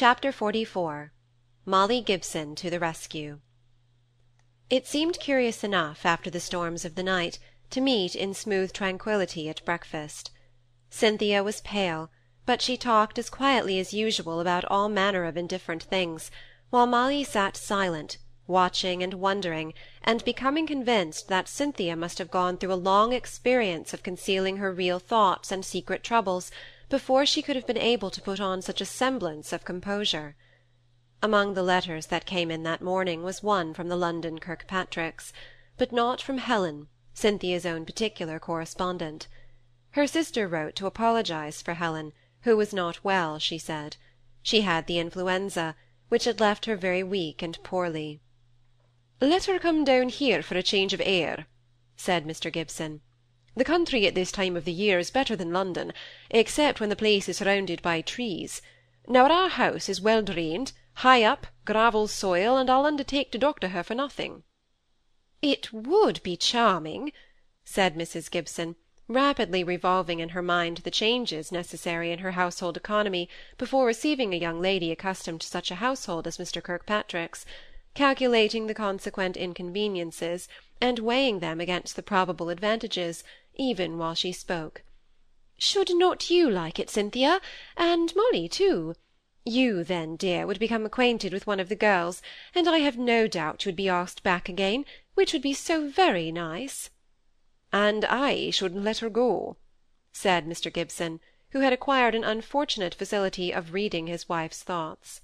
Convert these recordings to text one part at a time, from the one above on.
Chapter XLIV Molly Gibson to the rescue It seemed curious enough, after the storms of the night, to meet in smooth tranquillity at breakfast. Cynthia was pale, but she talked as quietly as usual about all manner of indifferent things, while Molly sat silent, watching and wondering, and becoming convinced that Cynthia must have gone through a long experience of concealing her real thoughts and secret troubles before she could have been able to put on such a semblance of composure. Among the letters that came in that morning was one from the London Kirkpatricks, but not from Helen, Cynthia's own particular correspondent. Her sister wrote to apologize for Helen, who was not well, she said. She had the influenza, which had left her very weak and poorly. "Let her come down here for a change of air," said Mr. Gibson. "The country at this time of the year is better than London, except when the place is surrounded by trees. Now our house is well drained, high up, gravel soil, and I'll undertake to doctor her for nothing." "It would be charming," said Mrs. Gibson, rapidly revolving in her mind the changes necessary in her household economy before receiving a young lady accustomed to such a household as Mr. Kirkpatrick's calculating the consequent inconveniences, and weighing them against the probable advantages, even while she spoke. "Should not you like it, Cynthia? and Molly too? You, then, dear, would become acquainted with one of the girls, and I have no doubt you would be asked back again, which would be so very nice." "And I shouldn't let her go," said Mr. Gibson, who had acquired an unfortunate facility of reading his wife's thoughts.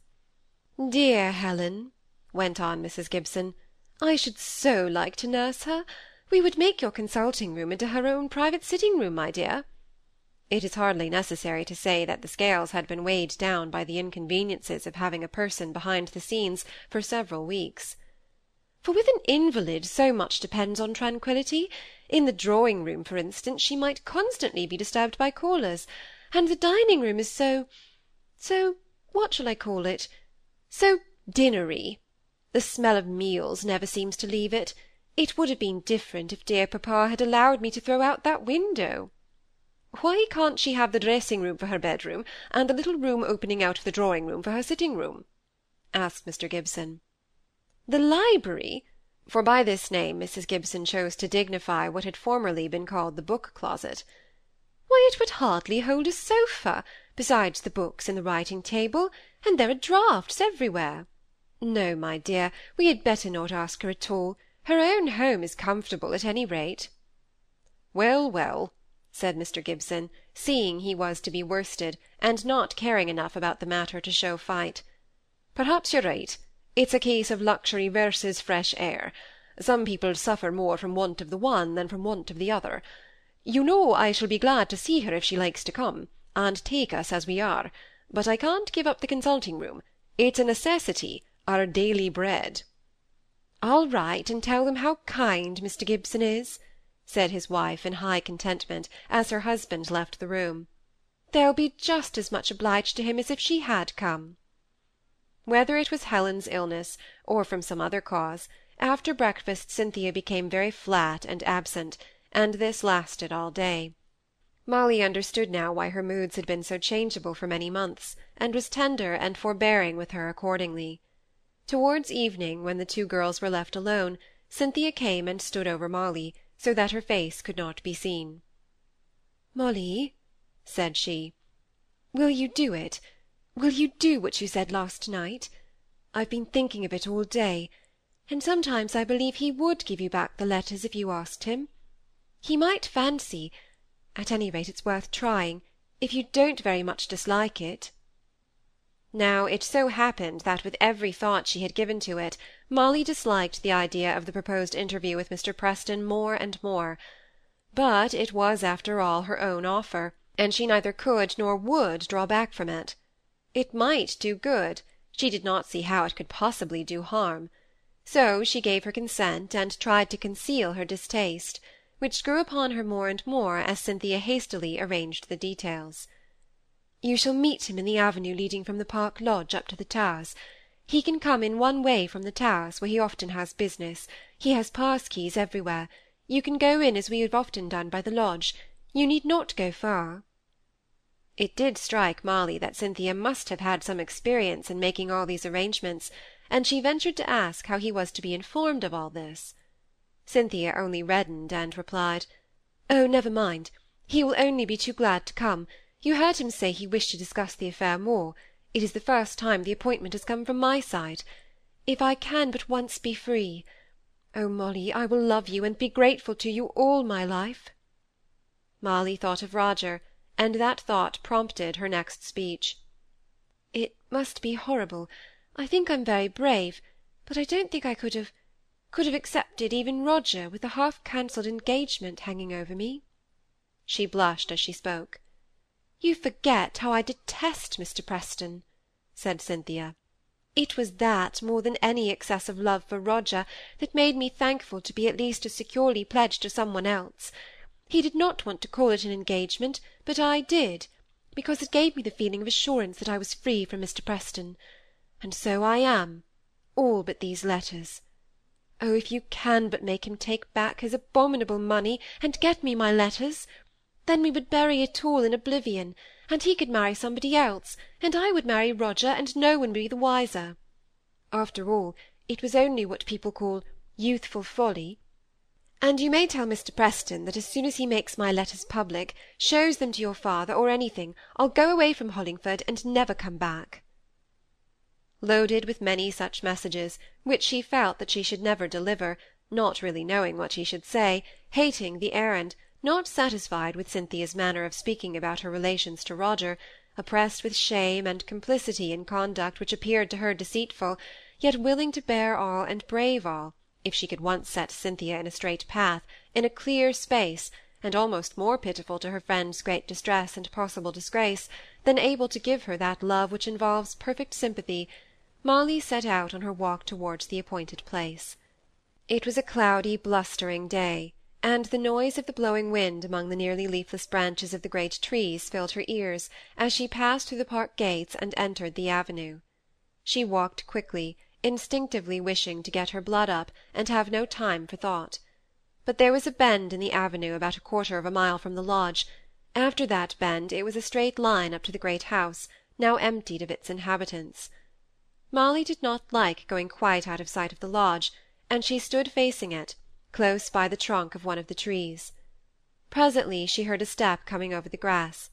"Dear Helen!" went on Mrs. Gibson. "I should so like to nurse her. We would make your consulting room into her own private sitting room, my dear." It is hardly necessary to say that the scales had been weighed down by the inconveniences of having a person behind the scenes for several weeks. For with an invalid so much depends on tranquillity. In the drawing room, for instance, she might constantly be disturbed by callers, and the dining room is so so what shall I call it? so dinnery. The smell of meals never seems to leave it. It would have been different if dear papa had allowed me to throw out that window. Why can't she have the dressing room for her bedroom, and the little room opening out of the drawing room for her sitting room? asked Mr. Gibson. The library, for by this name Mrs. Gibson chose to dignify what had formerly been called the book closet. Why, it would hardly hold a sofa, besides the books and the writing table, and there are draughts everywhere. No, my dear, we had better not ask her at all. Her own home is comfortable, at any rate." "Well, well," said Mr. Gibson, seeing he was to be worsted, and not caring enough about the matter to show fight. "Perhaps you're right. It's a case of luxury versus fresh air. Some people suffer more from want of the one than from want of the other. You know I shall be glad to see her if she likes to come, and take us as we are, but I can't give up the consulting room. It's a necessity our daily bread." "I'll write and tell them how kind Mr. Gibson is," said his wife in high contentment, as her husband left the room. "They'll be just as much obliged to him as if she had come." Whether it was Helen's illness, or from some other cause, after breakfast Cynthia became very flat and absent, and this lasted all day. Molly understood now why her moods had been so changeable for many months, and was tender and forbearing with her accordingly. Towards evening, when the two girls were left alone, Cynthia came and stood over Molly, so that her face could not be seen. "Molly," said she, "will you do it? Will you do what you said last night? I've been thinking of it all day, and sometimes I believe he would give you back the letters if you asked him. He might fancy at any rate it's worth trying, if you don't very much dislike it. Now it so happened that with every thought she had given to it, Molly disliked the idea of the proposed interview with Mr. Preston more and more. But it was after all her own offer, and she neither could nor would draw back from it. It might do good, she did not see how it could possibly do harm. So she gave her consent, and tried to conceal her distaste, which grew upon her more and more as Cynthia hastily arranged the details. You shall meet him in the avenue leading from the Park Lodge up to the Towers. He can come in one way from the Towers, where he often has business. He has pass keys everywhere. You can go in as we have often done by the lodge. You need not go far. It did strike Molly that Cynthia must have had some experience in making all these arrangements, and she ventured to ask how he was to be informed of all this. Cynthia only reddened and replied, "Oh, never mind. He will only be too glad to come. You heard him say he wished to discuss the affair more. It is the first time the appointment has come from my side. If I can but once be free! Oh, Molly, I will love you and be grateful to you all my life." Molly thought of Roger, and that thought prompted her next speech. "It must be horrible. I think I'm very brave, but I don't think I could have could have accepted even Roger with a half cancelled engagement hanging over me." She blushed as she spoke. "You forget how I detest Mr. Preston," said Cynthia. "It was that, more than any excess of love for Roger, that made me thankful to be at least as securely pledged to some one else. He did not want to call it an engagement, but I did, because it gave me the feeling of assurance that I was free from Mr. Preston. And so I am, all but these letters. Oh, if you can but make him take back his abominable money, and get me my letters! Then we would bury it all in oblivion, and he could marry somebody else, and I would marry Roger, and no one would be the wiser. After all, it was only what people call youthful folly. And you may tell Mr. Preston that as soon as he makes my letters public, shows them to your father, or anything, I'll go away from Hollingford, and never come back." Loaded with many such messages, which she felt that she should never deliver, not really knowing what she should say, hating the errand, not satisfied with Cynthia's manner of speaking about her relations to Roger, oppressed with shame and complicity in conduct which appeared to her deceitful, yet willing to bear all and brave all, if she could once set Cynthia in a straight path, in a clear space, and almost more pitiful to her friend's great distress and possible disgrace, than able to give her that love which involves perfect sympathy, Molly set out on her walk towards the appointed place. It was a cloudy, blustering day and the noise of the blowing wind among the nearly leafless branches of the great trees filled her ears, as she passed through the park gates and entered the avenue. She walked quickly, instinctively wishing to get her blood up, and have no time for thought. But there was a bend in the avenue about a quarter of a mile from the lodge; after that bend it was a straight line up to the great house, now emptied of its inhabitants. Molly did not like going quite out of sight of the lodge, and she stood facing it, close by the trunk of one of the trees. Presently she heard a step coming over the grass.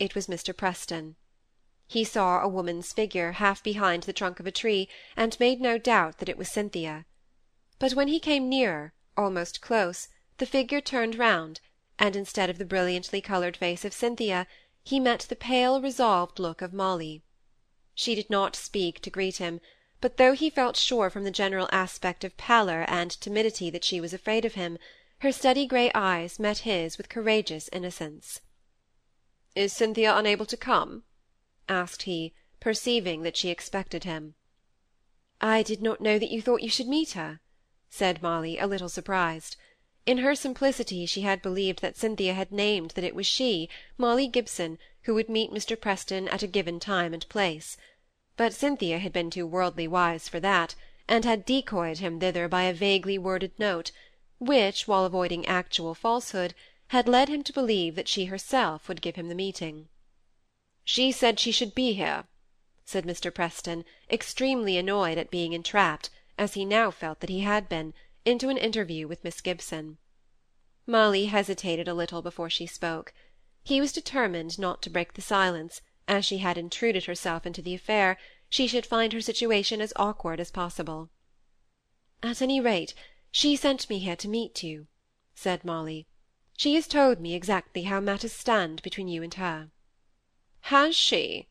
It was Mr. Preston. He saw a woman's figure half behind the trunk of a tree, and made no doubt that it was Cynthia. But when he came nearer, almost close, the figure turned round, and instead of the brilliantly coloured face of Cynthia, he met the pale, resolved look of Molly. She did not speak to greet him, but though he felt sure from the general aspect of pallor and timidity that she was afraid of him, her steady grey eyes met his with courageous innocence. "Is Cynthia unable to come?" asked he, perceiving that she expected him. "I did not know that you thought you should meet her," said Molly, a little surprised. In her simplicity she had believed that Cynthia had named that it was she, Molly Gibson, who would meet Mr. Preston at a given time and place but Cynthia had been too worldly wise for that, and had decoyed him thither by a vaguely worded note, which, while avoiding actual falsehood, had led him to believe that she herself would give him the meeting. "She said she should be here," said Mr. Preston, extremely annoyed at being entrapped, as he now felt that he had been, into an interview with Miss Gibson. Molly hesitated a little before she spoke. He was determined not to break the silence, as she had intruded herself into the affair, she should find her situation as awkward as possible. "At any rate, she sent me here to meet you," said Molly. "She has told me exactly how matters stand between you and her." "Has she?"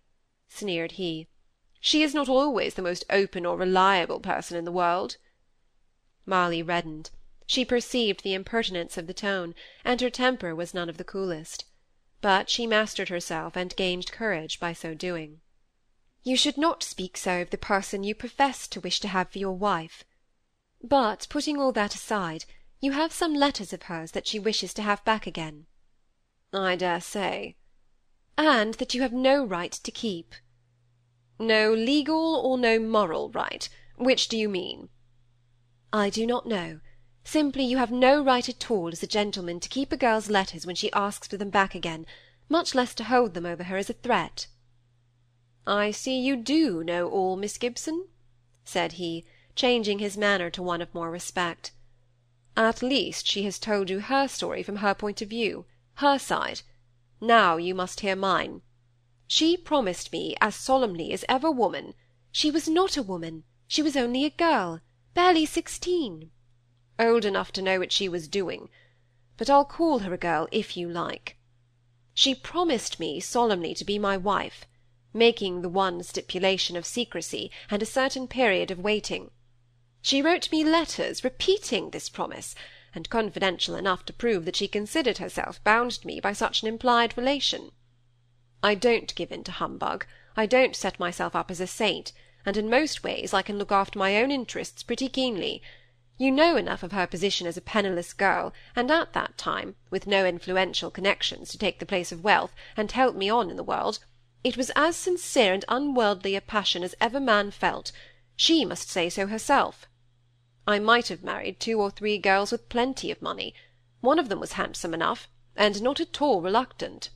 sneered he. "She is not always the most open or reliable person in the world." Molly reddened. She perceived the impertinence of the tone, and her temper was none of the coolest but she mastered herself and gained courage by so doing. You should not speak so of the person you profess to wish to have for your wife. But, putting all that aside, you have some letters of hers that she wishes to have back again. I dare say. And that you have no right to keep. No legal or no moral right? Which do you mean? I do not know. Simply you have no right at all as a gentleman to keep a girl's letters when she asks for them back again, much less to hold them over her as a threat. "I see you do know all, Miss Gibson," said he, changing his manner to one of more respect. "At least she has told you her story from her point of view, her side. Now you must hear mine. She promised me as solemnly as ever woman She was not a woman, she was only a girl, barely sixteen." Old enough to know what she was doing; but I'll call her a girl if you like. She promised me solemnly to be my wife, making the one stipulation of secrecy, and a certain period of waiting. She wrote me letters repeating this promise, and confidential enough to prove that she considered herself bound to me by such an implied relation. I don't give in to humbug, I don't set myself up as a saint, and in most ways I can look after my own interests pretty keenly. You know enough of her position as a penniless girl, and at that time, with no influential connections to take the place of wealth, and help me on in the world, it was as sincere and unworldly a passion as ever man felt; she must say so herself. I might have married two or three girls with plenty of money; one of them was handsome enough, and not at all reluctant.